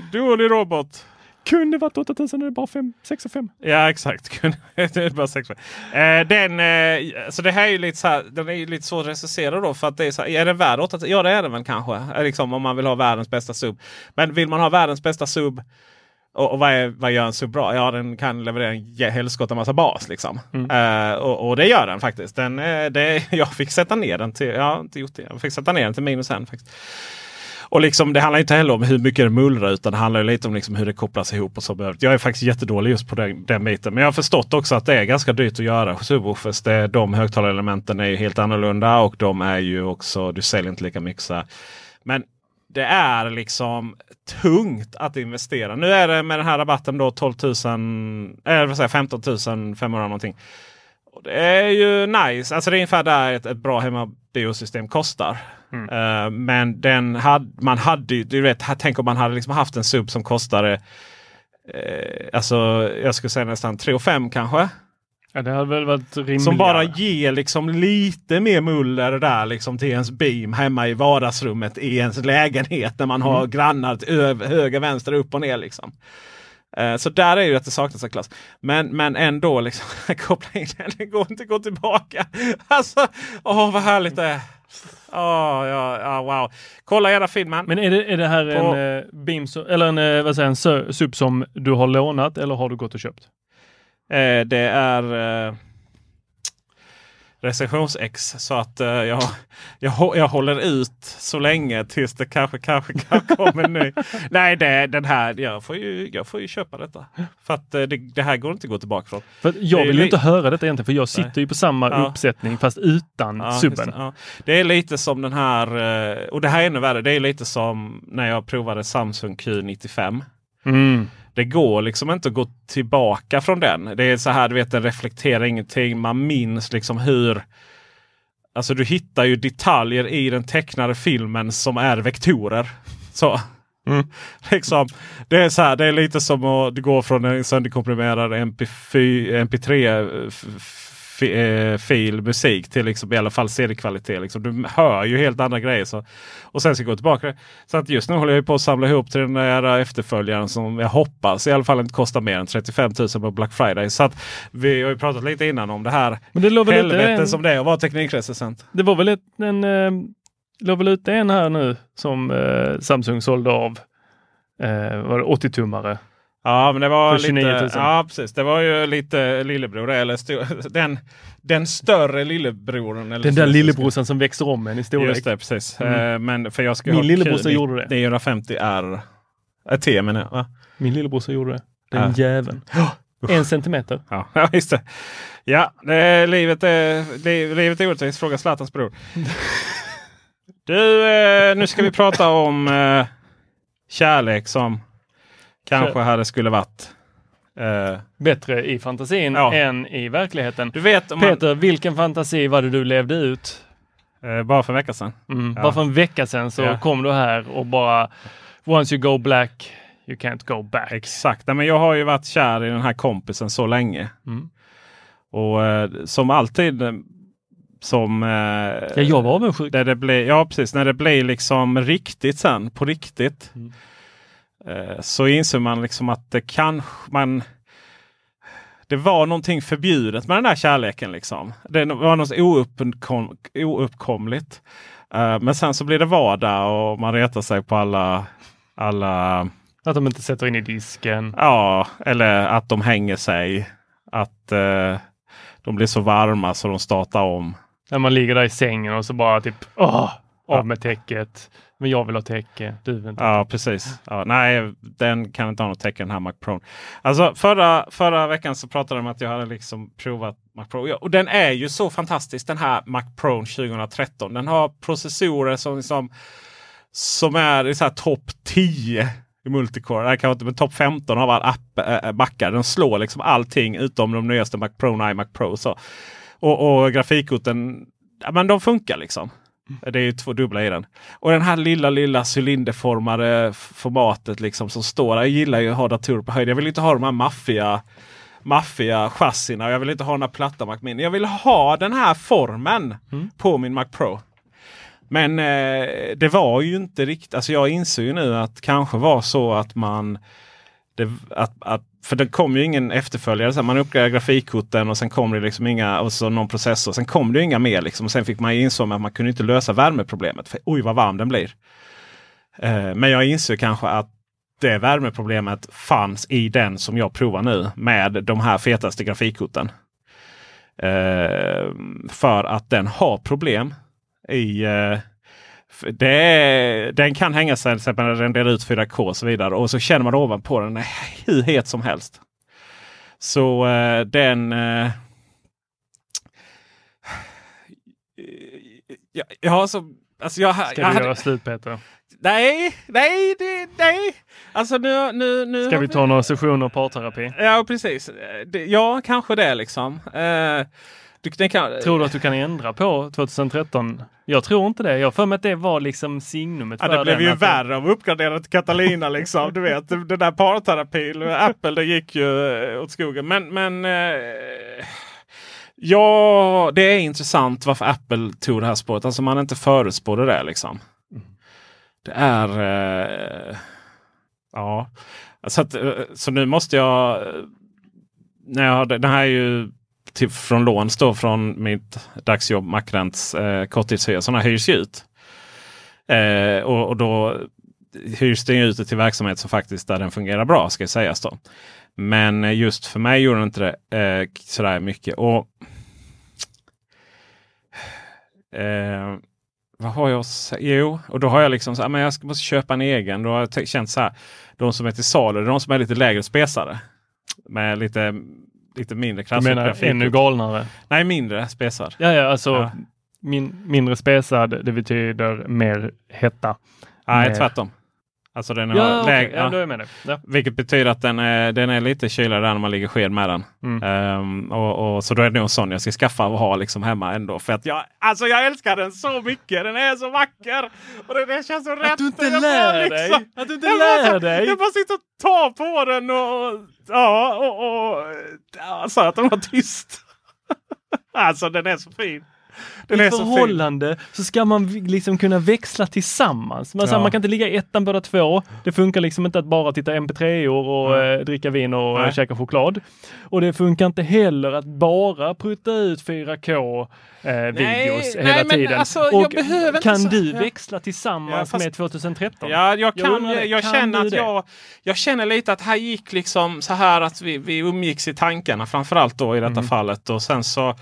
Dålig robot. Kunde varit 8000 är bara 5, 6 och 5. Ja exakt. det är bara 6 eh, den, eh, så det här är ju lite så här, den är lite svår att recensera då. För att det är, så här, är den värd 8000? Ja det är den väl kanske. Eh, liksom, om man vill ha världens bästa sub. Men vill man ha världens bästa sub och, och vad, är, vad gör en sub bra? Ja den kan leverera en helskotta massa bas. Liksom. Mm. Uh, och, och, det gör den faktiskt. Den, det, jag fick sätta ner den till, jag har inte gjort det. Jag fick sätta ner den till minus en. Faktiskt. Och liksom, det handlar inte heller om hur mycket det mullrar utan det handlar lite om liksom hur det kopplas ihop. och så. Jag är faktiskt jättedålig just på den, den biten. Men jag har förstått också att det är ganska dyrt att göra subwoofers. Det, de högtalarelementen är ju helt annorlunda och de är ju också, du säljer inte lika mycket. Så Men det är liksom tungt att investera. Nu är det med den här rabatten då 12 000, eller vad säger, 15 500 någonting. Och det är ju nice. Alltså det är ungefär där ett, ett bra hemmabiosystem kostar. Mm. Uh, men den hade, man hade ju, du vet, tänk om man hade liksom haft en sub som kostade uh, alltså jag skulle säga nästan 3 5 kanske. Ja, det hade väl varit rimligare. Som bara ger liksom lite mer muller där liksom till ens beam hemma i vardagsrummet i ens lägenhet när man mm. har grannar till höger, vänster, upp och ner. Liksom. Uh, så där är ju att det saknas en klass. Men, men ändå, liksom, koppla in den, det går inte att gå tillbaka. Alltså, åh vad härligt det är. Oh, ja, ja, wow. Kolla gärna filmen. Men är det, är det här på... en uh, beam, eller en, vad säger, en sub som du har lånat eller har du gått och köpt? Eh, det är recensions-X. Så att uh, jag, jag, jag håller ut så länge tills det kanske, kanske, kanske kommer en ny. Nej, det, den här, jag får, ju, jag får ju köpa detta. För att uh, det, det, här går inte att gå tillbaka från. För jag vill ju inte höra detta egentligen, för jag sitter Nej. ju på samma ja. uppsättning fast utan ja, subben. Det, ja. det är lite som den här, uh, och det här är ännu värre, det är lite som när jag provade Samsung Q95. Mm. Det går liksom inte att gå tillbaka från den. Det är så här, du vet, den reflekterar ingenting. Man minns liksom hur Alltså du hittar ju detaljer i den tecknade filmen som är vektorer. Så. Mm. Liksom, det är så här, det är lite som att gå från en sönderkomprimerad MP4, MP3 Eh, fil musik till liksom, i alla fall CD-kvalitet. Liksom. Du hör ju helt andra grejer. Så, och sen ska jag gå tillbaka. Så att just nu håller jag på att samla ihop till den där efterföljaren som jag hoppas i alla fall inte kostar mer än 35 000 på Black Friday. Så att vi har ju pratat lite innan om det här Men det helvetet en... som det är att vara teknikrecensent. Det var väl ett, en, eh, låg väl ute en här nu som eh, Samsung sålde av. Eh, var det 80 tummare Ja, men det var lite, ja, precis. Det var ju lite lillebror. Eller stor, den, den större lillebroren. Eller den där lillebrorsan som växer om en i storlek. Just det, precis. Mm. Uh, men för jag ska Min lillebrorsa gjorde det. 950 R. Är T menar jag. Va? Min lillebrorsa gjorde det. Den uh. jäveln. en centimeter. Ja, ja just det. Ja, det, livet, är, livet är orättvist. Fråga Zlatans bror. du, nu ska vi prata om kärlek som Kanske hade skulle varit Eh, Bättre i fantasin Ja. än i verkligheten. du vet, om man, Peter, vilken fantasi var det du levde ut? eh, bara för en vecka sedan. Mm. Ja. Bara för en vecka sedan så Ja. kom du här och bara Once you go black, you can't go back. Exakt, men jag har ju varit kär i den här kompisen så länge. Mm. Och eh, som alltid som... Ja, jag var avundsjuk. Där det blir, ja precis, när det blir liksom riktigt sen, på riktigt. Mm. Eh, så inser man liksom att det kanske man... Det var någonting förbjudet med den där kärleken. liksom. Det var något ouppkom, ouppkomligt. Eh, men sen så blir det vardag och man retar sig på alla, alla Att de inte sätter in i disken. Ja, eller att de hänger sig. Att eh, de blir så varma så de startar om. När man ligger där i sängen och så bara typ åh, av med täcket. Men jag vill ha täcke, du vill inte. Ja, precis. Ja, nej, den kan inte ha något täcke den här Mac Pro. Alltså förra, förra veckan så pratade de om att jag hade liksom provat Mac Pro. Ja, och den är ju så fantastisk den här Mac Pro 2013. Den har processorer som, liksom, som är i så här topp 10 i multicore. Det kan vara typ men topp 15 av alla app, eh, eh, äh, Macar. Den slår liksom allting utom de nyaste Mac Pro och iMac Pro. Så. Och, och grafikkorten, ja, men de funkar liksom. Det är ju två dubbla i den. Och den här lilla, lilla cylinderformade formatet liksom som står. Jag gillar ju att ha datorer på höjd. Jag vill inte ha de här maffiga maffiga chassina. Jag vill inte ha den här platta Mac Mini. Jag vill ha den här formen på min Mac Pro. Men eh, det var ju inte riktigt. Alltså jag inser ju nu att kanske var så att man det, att, att, för det kom ju ingen efterföljare. Så här, man uppgraderade grafikkorten och sen kom det liksom inga, och så någon processor. Sen kom det inga mer. Liksom. Och sen fick man ju att man kunde inte lösa värmeproblemet. För, oj vad varm den blir. Eh, men jag inser kanske att det värmeproblemet fanns i den som jag provar nu med de här fetaste grafikkorten. Eh, för att den har problem i eh, det den kan hänga sig när den renderar ut 4K och så vidare. Och så känner man ovanpå den hur het som helst. Så eh, den... Eh, ja, jag har så... Alltså jag, Ska jag hade- göra slut Peter? Nej, nej, det, nej. Alltså nu... nu, nu Ska vi ta några sessioner parterapi? Ja, precis. Ja, kanske det liksom. Eh, du, kan, Tror du att du kan ändra på 2013? Jag tror inte det. Jag har för mig att det var liksom signumet Ja, det blev ju att- värre av uppgraderat till Catalina liksom. Du vet, den där parterapin, Apple, det gick ju eh, åt skogen. Men, men eh, ja, det är intressant varför Apple tog det här spåret. Alltså man inte förutspådde det liksom. Det är... Eh, ja. Så, att, så nu måste jag... När jag den här är ju till, från låns då från mitt dagsjobb Mackrents eh, korttidshyra. Sådana hyrs ju ut. Eh, och, och då hyrs den ut till verksamhet som faktiskt där den fungerar bra ska sägas då. Men eh, just för mig gjorde den inte det eh, sådär mycket. Och eh, vad har jag? Jo, och då har jag liksom så här, men jag måste köpa en egen. Då har jag känt så här. De som är till salu, de som är lite lägre spesare. Med lite, lite mindre Du krassigt menar grafikkort. ännu galnare? Nej, mindre spesar. Ja, ja, alltså Ja. Min, mindre spesad, det betyder mer hetta. Nej, Mer- tvärtom. Alltså den har Ja, okej, lägre, ja, med dig. Ja. Vilket betyder att den är, den är lite där när man ligger sked med den. Mm. Ehm, och, och, så då är det nog en sån jag ska skaffa och ha liksom hemma ändå. För att jag, alltså jag älskar den så mycket. Den är så vacker! Och det, det känns så rätt. du inte bara lär dig! Att du inte jag bara lär så- dig! Jag bara sitter och tar på den och... Ja, och... och ja, så att den var tyst. alltså den är så fin. Den I är så förhållande så ska man liksom kunna växla tillsammans. Man, så här, Ja. man kan inte ligga i ettan båda två. Det funkar liksom inte att bara titta mp3-or och eh, dricka vin och eh, Nej. käka choklad. Och det funkar inte heller att bara prutta ut 4K eh, videos nej, hela tiden. alltså, och kan så- du ja. växla tillsammans Ja, med 2013? Ja, jag, kan, undrar jag, det. jag Kan känner att det? jag, jag känner lite att här gick liksom så här att vi, vi umgicks i tankarna framförallt då i detta Mm. fallet. Och sen så,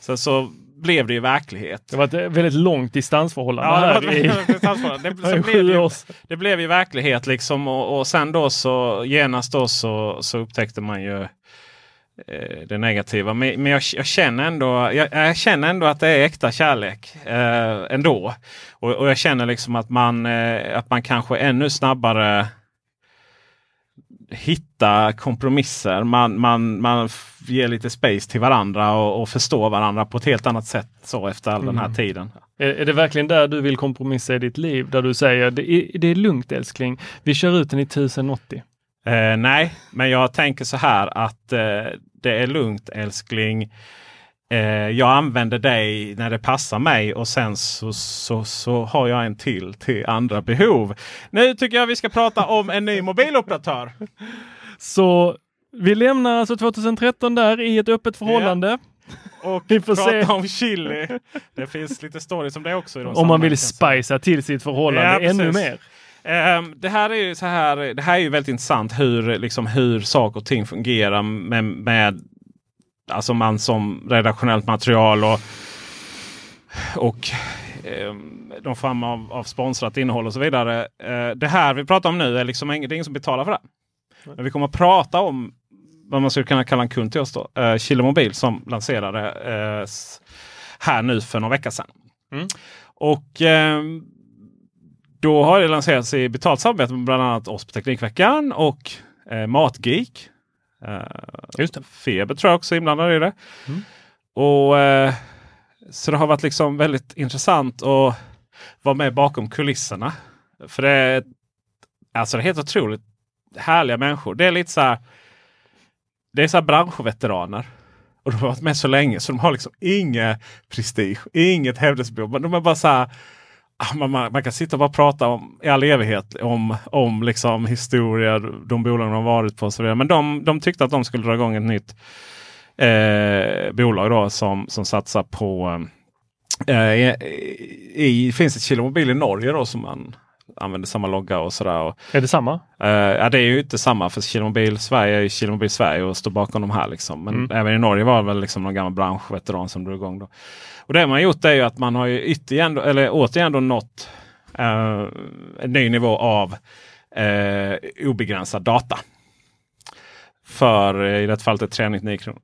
sen så blev det ju verklighet. Det var ett väldigt långt distansförhållande Ja, det, var- i- det, så blev det, ju, det blev ju verklighet liksom och, och sen då så genast då så, så upptäckte man ju eh, det negativa. Men, men jag, jag, känner ändå, jag, jag känner ändå att det är äkta kärlek eh, ändå. Och, och jag känner liksom att man, eh, att man kanske ännu snabbare hitta kompromisser. Man, man, man ger lite space till varandra och, och förstår varandra på ett helt annat sätt så efter all den här Mm. tiden. Är, är det verkligen där du vill kompromissa i ditt liv? Där du säger det är, det är lugnt älskling, vi kör ut den i 1080. Eh, nej, men jag tänker så här att eh, det är lugnt älskling. Eh, jag använder dig när det passar mig och sen så, så, så har jag en till till andra behov. Nu tycker jag vi ska prata om en ny mobiloperatör. Så vi lämnar alltså 2013 där i ett öppet förhållande. Och Vi får prata se. om chili. Det finns lite stories om det också. Om man vill spicea till sitt förhållande Ja, ännu mer. Ehm, det, här är ju så här, det här är ju väldigt intressant hur, liksom, hur saker och ting fungerar med, med alltså man som redaktionellt material och, och ehm, någon form av, av sponsrat innehåll och så vidare. Eh, det här vi pratar om nu är liksom ing- det är ingen som betalar för det. Men vi kommer att prata om vad man skulle kunna kalla en kund till oss då. Uh, Kilomobil som lanserade eh, här nu för några veckor sedan. Mm. Och ehm, då har det lanserats i betalt samarbete med bland annat oss på Teknikveckan och eh, Matgeek. Eh, Just det. Feber tror jag också är inblandad i det. Mm. Och, eh, så det har varit liksom väldigt intressant att vara med bakom kulisserna. För det är, alltså det är helt otroligt härliga människor. Det är lite så här. Det är så branschveteraner. Och de har varit med så länge så de har liksom inget prestige, inget hävdelsebehov. Men De är bara så här. Ah, man, man, man kan sitta och bara prata om, i all evighet om, om liksom historia, de bolag de har varit på och så vidare. Men de, de tyckte att de skulle dra igång ett nytt eh, bolag då som, som satsar på eh, i, i, finns ett Kilomobil i Norge då som man använder samma logga och sådär. Och, Är det samma? Eh, ja, det är ju inte samma för Kilomobil Sverige är ju Kilomobil Sverige och står bakom de här. Liksom. Men Mm. även i Norge var det väl liksom någon gammal branschveteran som drog igång. Då. Och det man har gjort är ju att man har ju ytterligare, eller återigen då nått eh, en ny nivå av eh, obegränsad data. För i det fallet är 399 kronor.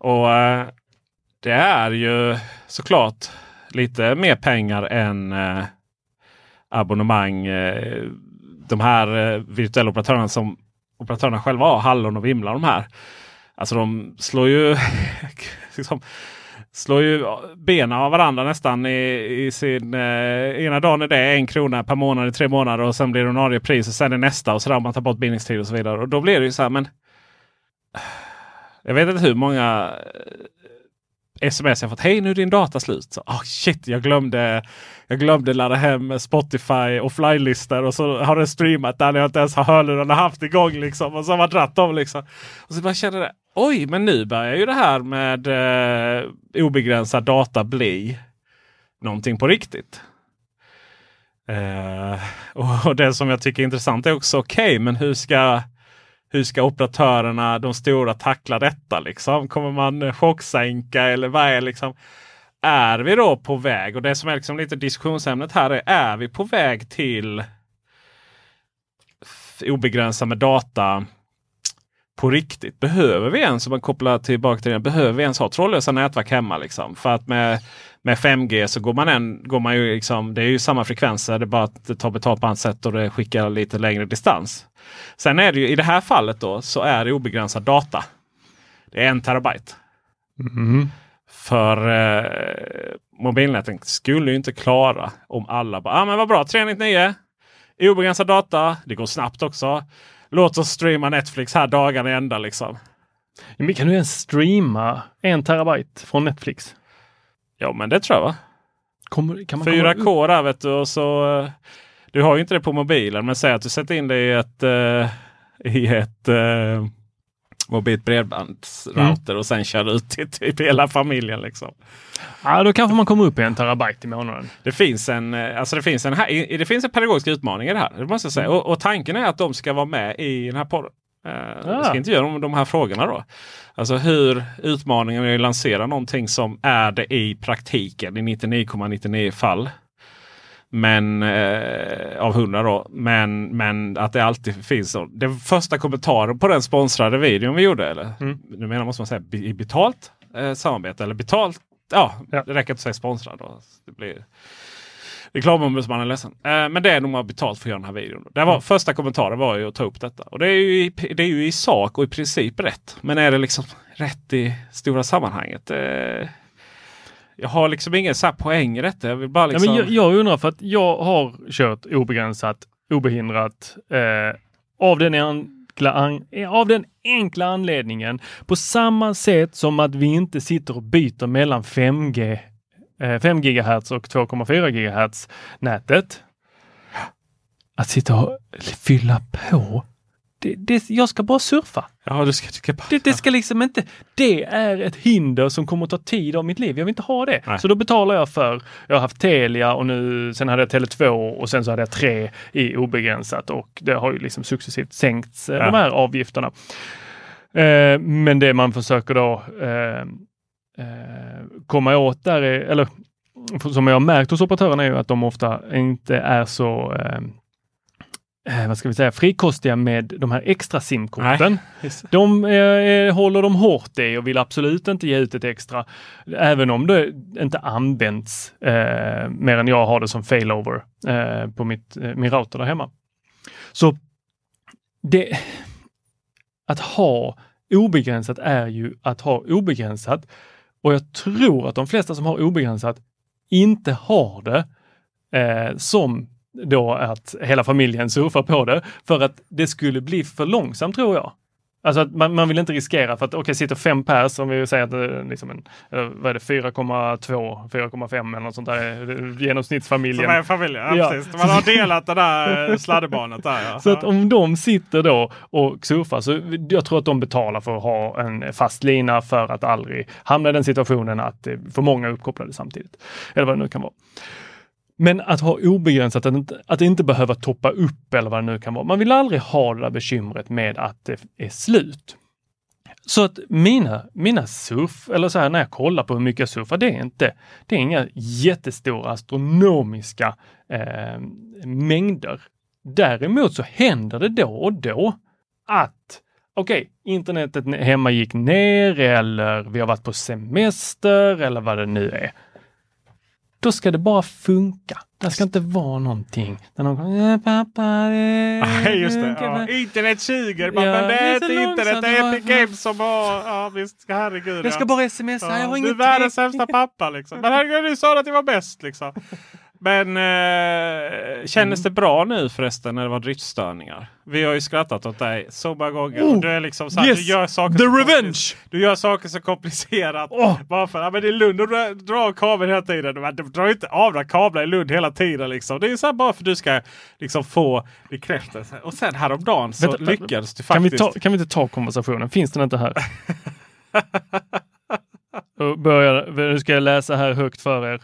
Och eh, det är ju såklart lite mer pengar än abonnemang. Eh, de här eh, virtuella operatörerna som operatörerna själva har, Hallon och Vimla de här. Alltså de slår ju, liksom, slår ju benen av varandra nästan i, i sin... Eh, ena dagen är det en krona per månad i tre månader och sen blir det ordinarie pris och sen är nästa och så där om man tar bort bindningstid och så vidare. Och då blir det ju så här men... Jag vet inte hur många sms jag fått. Hej nu är din data slut. Så, oh, shit, jag glömde, jag glömde ladda hem Spotify offline-listor och så har den streamat där jag inte ens har hörlurarna haft igång. Liksom, och så har man dratt dem. Liksom. Och så bara känner det. oj, men nu börjar ju det här med eh, obegränsad data bli någonting på riktigt. Eh, och det som jag tycker är intressant är också okej, men hur ska hur ska operatörerna, de stora, tackla detta? Liksom? Kommer man eh, chocksänka eller vad är liksom? Är vi då på väg? Och det som är liksom lite diskussionsämnet här är, är vi på väg till obegränsade obegränsad med data på riktigt? Behöver vi ens, om man kopplar tillbaka till det, behöver vi ens ha trådlösa nätverk hemma? Liksom? För att med, med 5G så går man, en, går man ju liksom, det är ju samma frekvenser, det är bara att det tar betalt på annat sätt och det skickar lite längre distans. Sen är det ju i det här fallet då så är det obegränsad data. Det är en terabyte. För eh, mobilnäten skulle ju inte klara om alla bara, ah, men vad bra 399. Obegränsad data. Det går snabbt också. Låt oss streama Netflix här dagarna i ända liksom. Men kan du ens streama en terabyte från Netflix? Ja men det tror jag va? Kommer, kan man komma upp- 4K där vet du och så. eh, Du har ju inte det på mobilen men säg att du sätter in det i ett, eh, i ett eh, mobilt bredbandsrouter och sen kör ut till typ hela familjen. Liksom. Ja, då kanske man kommer upp i en terabyte i månaden. Det finns en, eh, alltså det finns en, det finns en pedagogisk utmaning i det här. Det måste jag säga. Och, och tanken är att de ska vara med i den här podden. Jag ska intervjua dem om de här frågorna då. Alltså hur utmaningen är att lansera någonting som är det i praktiken i 99,99 fall. Men eh, av 100 då. Men, men att det alltid finns. Så. Den första kommentaren på den sponsrade videon vi gjorde. Eller, Mm. Nu menar måste man säga i betalt eh, samarbete eller betalt. Ja, Ja. det räcker att säga sponsrad. Då. Det blir... Reklamombudsmannen är ledsen. Eh, men det är nog har betalt för att göra den här videon. Det var, Mm. Första kommentaren var ju att ta upp detta. Och det är, ju i, det är ju i sak och i princip rätt. Men är det liksom rätt i stora sammanhanget? Eh, jag har liksom ingen så poäng i detta. Jag vill bara Ja, liksom... men jag, jag undrar för att jag har kört obegränsat, obehindrat eh, av, den an, av den enkla anledningen på samma sätt som att vi inte sitter och byter mellan 5G, eh, 5 GHz och 2,4 GHz nätet. Att sitta och fylla på. Det, det, jag ska bara surfa. Ja, du ska, du ska bara... Det, det ska liksom inte, det är ett hinder som kommer att ta tid av mitt liv. Jag vill inte ha det. Nej. Så då betalar jag för, jag har haft Telia och nu, sen hade jag Tele2 och sen så hade jag 3 i obegränsat och det har ju liksom successivt sänkts eh, Ja. de här avgifterna. Eh, men det man försöker då eh, eh, komma åt där är, eller som jag har märkt hos operatörerna är ju att de ofta inte är så eh, eh, vad ska vi säga, frikostiga med de här extra simkorten. De eh, håller de hårt i och vill absolut inte ge ut ett extra, även om det inte används eh, mer än jag har det som failover eh, på mitt, eh, min router där hemma. Så det, att ha obegränsat är ju att ha obegränsat och jag tror att de flesta som har obegränsat inte har det eh, som då att hela familjen surfar på det för att det skulle bli för långsamt tror jag. Alltså att man, man vill inte riskera för att okej, okay, sitter fem pers, om vi säger att det är liksom en, eller vad är det, 4,2, 4,5 eller något sånt där, eh, genomsnittsfamiljen. Som är familjen, ja, Ja. precis. Man har delat det där eh, sladderbarnet där. Ja. Så att om de sitter då och surfar så jag tror att de betalar för att ha en fast lina för att aldrig hamna i den situationen att det är för många är uppkopplade samtidigt. Eller vad det nu kan vara. Men att ha obegränsat, att inte, att inte behöva toppa upp eller vad det nu kan vara. Man vill aldrig ha det där bekymret med att det är slut. Så att mina, mina surf, eller så här när jag kollar på hur mycket jag surfar, det är inte, det är inga jättestora astronomiska eh, mängder. Däremot så händer det då och då att okej, internetet hemma gick ner eller vi har varit på semester eller vad det nu är. Då ska det bara funka. Det ska inte vara någonting där någon kommer, "Eh, pappa, det Nej, just det. Ja. väl." Internet suger. Ja, men det är inte internet. Det är Epic Games som har... Ja, visst. Herregud. Jag ska ja. bara smsa, jag har du är världens sämsta pappa liksom. Men herregud, du sa att jag var bäst liksom. Men eh, kändes Mm. det bra nu förresten när det var driftstörningar? Vi har ju skrattat åt dig så många gånger. Oh, du är liksom så här, yes, du gör saker the så revenge! Du gör saker så komplicerat. Åh. Bara för att ja, men det är Lund och du drar av kabeln hela tiden. Du drar inte av några kablar i Lund hela tiden. Liksom. Det är ju så här bara för att du ska liksom, få bekräftelse. Och sen häromdagen så Vänta, lyckades du Kan vi, faktiskt. ta, kan vi inte ta konversationen? Finns den inte här? Och börjar, nu ska jag läsa här högt för er.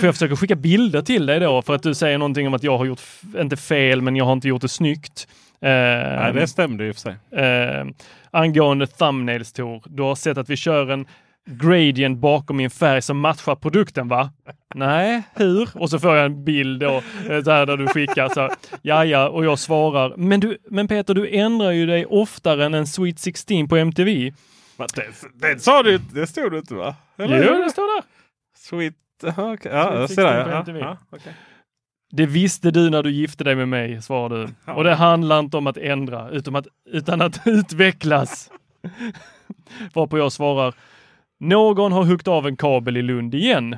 För jag försöker skicka bilder till dig då för att du säger någonting om att jag har gjort, inte fel, men jag har inte gjort det snyggt. Eh, Nej, det stämde ju för sig. eh, angående thumbnails Tor, du har sett att vi kör en gradient bakom min färg som matchar produkten va? Nej, hur? Och så får jag en bild då, eh, så här där du skickar så ja ja, och jag svarar, men du, men Peter du ändrar ju dig oftare än en Sweet 16 på MTV. Men Det, det sa du Det stod du inte va? Eller? Jo, det står där. Sweet. aha, okej. Ja, jag Sweet ser det. 16 på Ja, okej. Det visste du när du gifte dig med mig, svarar du. Och det handlar inte om att ändra, utan att, utan att utvecklas. Varpå jag svarar, någon har huggit av en kabel i Lund igen.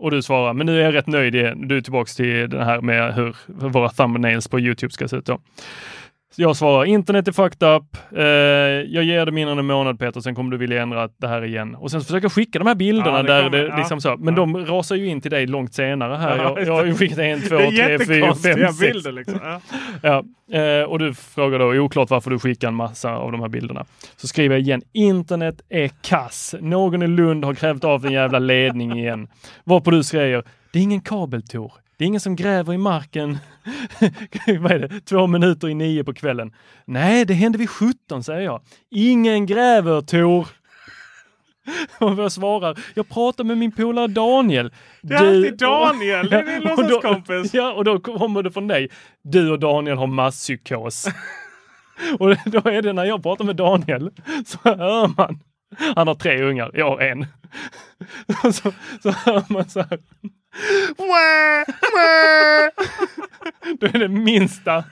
Och du svarar, men nu är jag rätt nöjd igen. Du är tillbaks till det här med hur våra thumbnails på Youtube ska se ut då. Jag svarar, internet är fucked up. Eh, jag ger det mindre än en månad Peter, sen kommer du vilja ändra det här igen. Och sen så försöker jag skicka de här bilderna Ja, det där kommer- det ja. liksom så. Men de rasar ju in till dig långt senare här. Ja, jag, jag har ju skickat en, två, tre, fyra, fem, sex. liksom. Ja. Ja, eh, och du frågar då oklart varför du skickar en massa av de här bilderna. Så skriver jag igen, internet är kass. Någon i Lund har krävt av en jävla ledning igen. Varpå du säger, det är ingen kabeltor. Det är ingen som gräver i marken. Vad är det? Två minuter i nio på kvällen. Nej, det hände vid 17 säger jag. Ingen gräver Tor. Och jag svarar, jag pratar med min polare Daniel. Det är alltid Daniel, det är din och då- låtsaskompis. Ja, och då kommer det från dig. Du och Daniel har masspsykos. och då är det när jag pratar med Daniel så hör man han har tre ungar, jag har en. Så, så hör man så här. Då är det minsta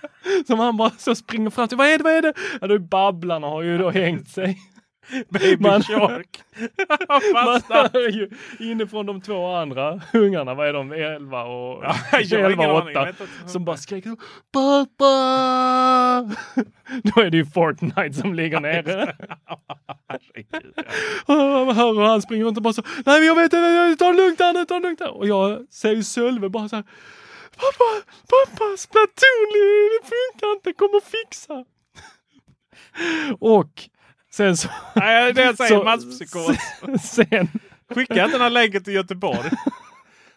som han bara så springer fram till. Vad är det? Vad är det? Ja, då Babblarna har ju då hängt sig. Baby Man- Shark. Man hör ju inifrån de två andra ungarna, vad är de, 11 och, Ja, jag har 11 ingen och aning, jag 8, vet inte. som bara skriker Pappa! Då är det ju Fortnite som ligger nere. Man hör hur han springer runt och bara så, nej jag vet inte, ta det lugnt nu, ta det lugnt. Och jag ser ju Sölve bara så här, pappa, pappa, Splatoon, det funkar inte, kom och fixa. Och sen så... Nej, det är säger, så- masspsykos. Sen, Skicka inte den här länken till Göteborg.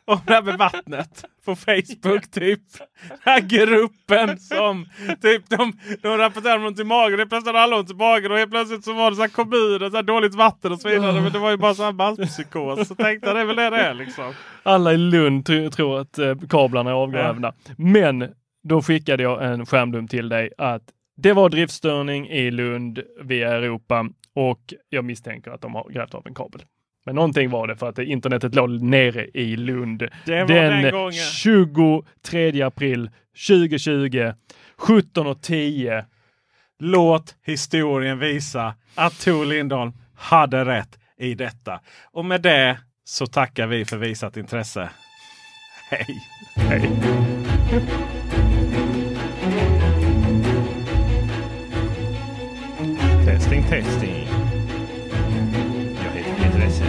Om det här med vattnet på Facebook typ. Den här gruppen som typ de, de rapporterar om ont i magen. Det plötsligt hade alla ont i magen och helt plötsligt så var det så här kommuner, så här dåligt vatten och så vidare. Men det var ju bara så här masspsykos. Så tänkte jag det är väl det det är liksom. alla i Lund tr- tror att eh, kablarna är avgrävda. Men då skickade jag en skärmdump till dig att det var driftstörning i Lund via Europa och jag misstänker att de har grävt av en kabel. Men någonting var det för att internetet låg nere i Lund den, den gången. 23 april 2020 17.10. Låt historien visa att Tor Lindholm hade rätt i detta. Och med det så tackar vi för visat intresse. Hej! Hej. Testing, testing. Jag heter Peter Esse.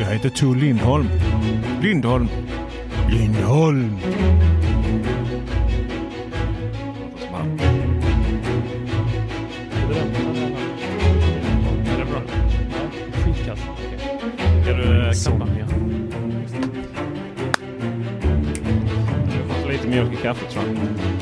Jag heter Tor Lindholm. Lindholm. Lindholm. Ska du eh, knappa? ja. Du får lite mjölk i kaffet tror jag.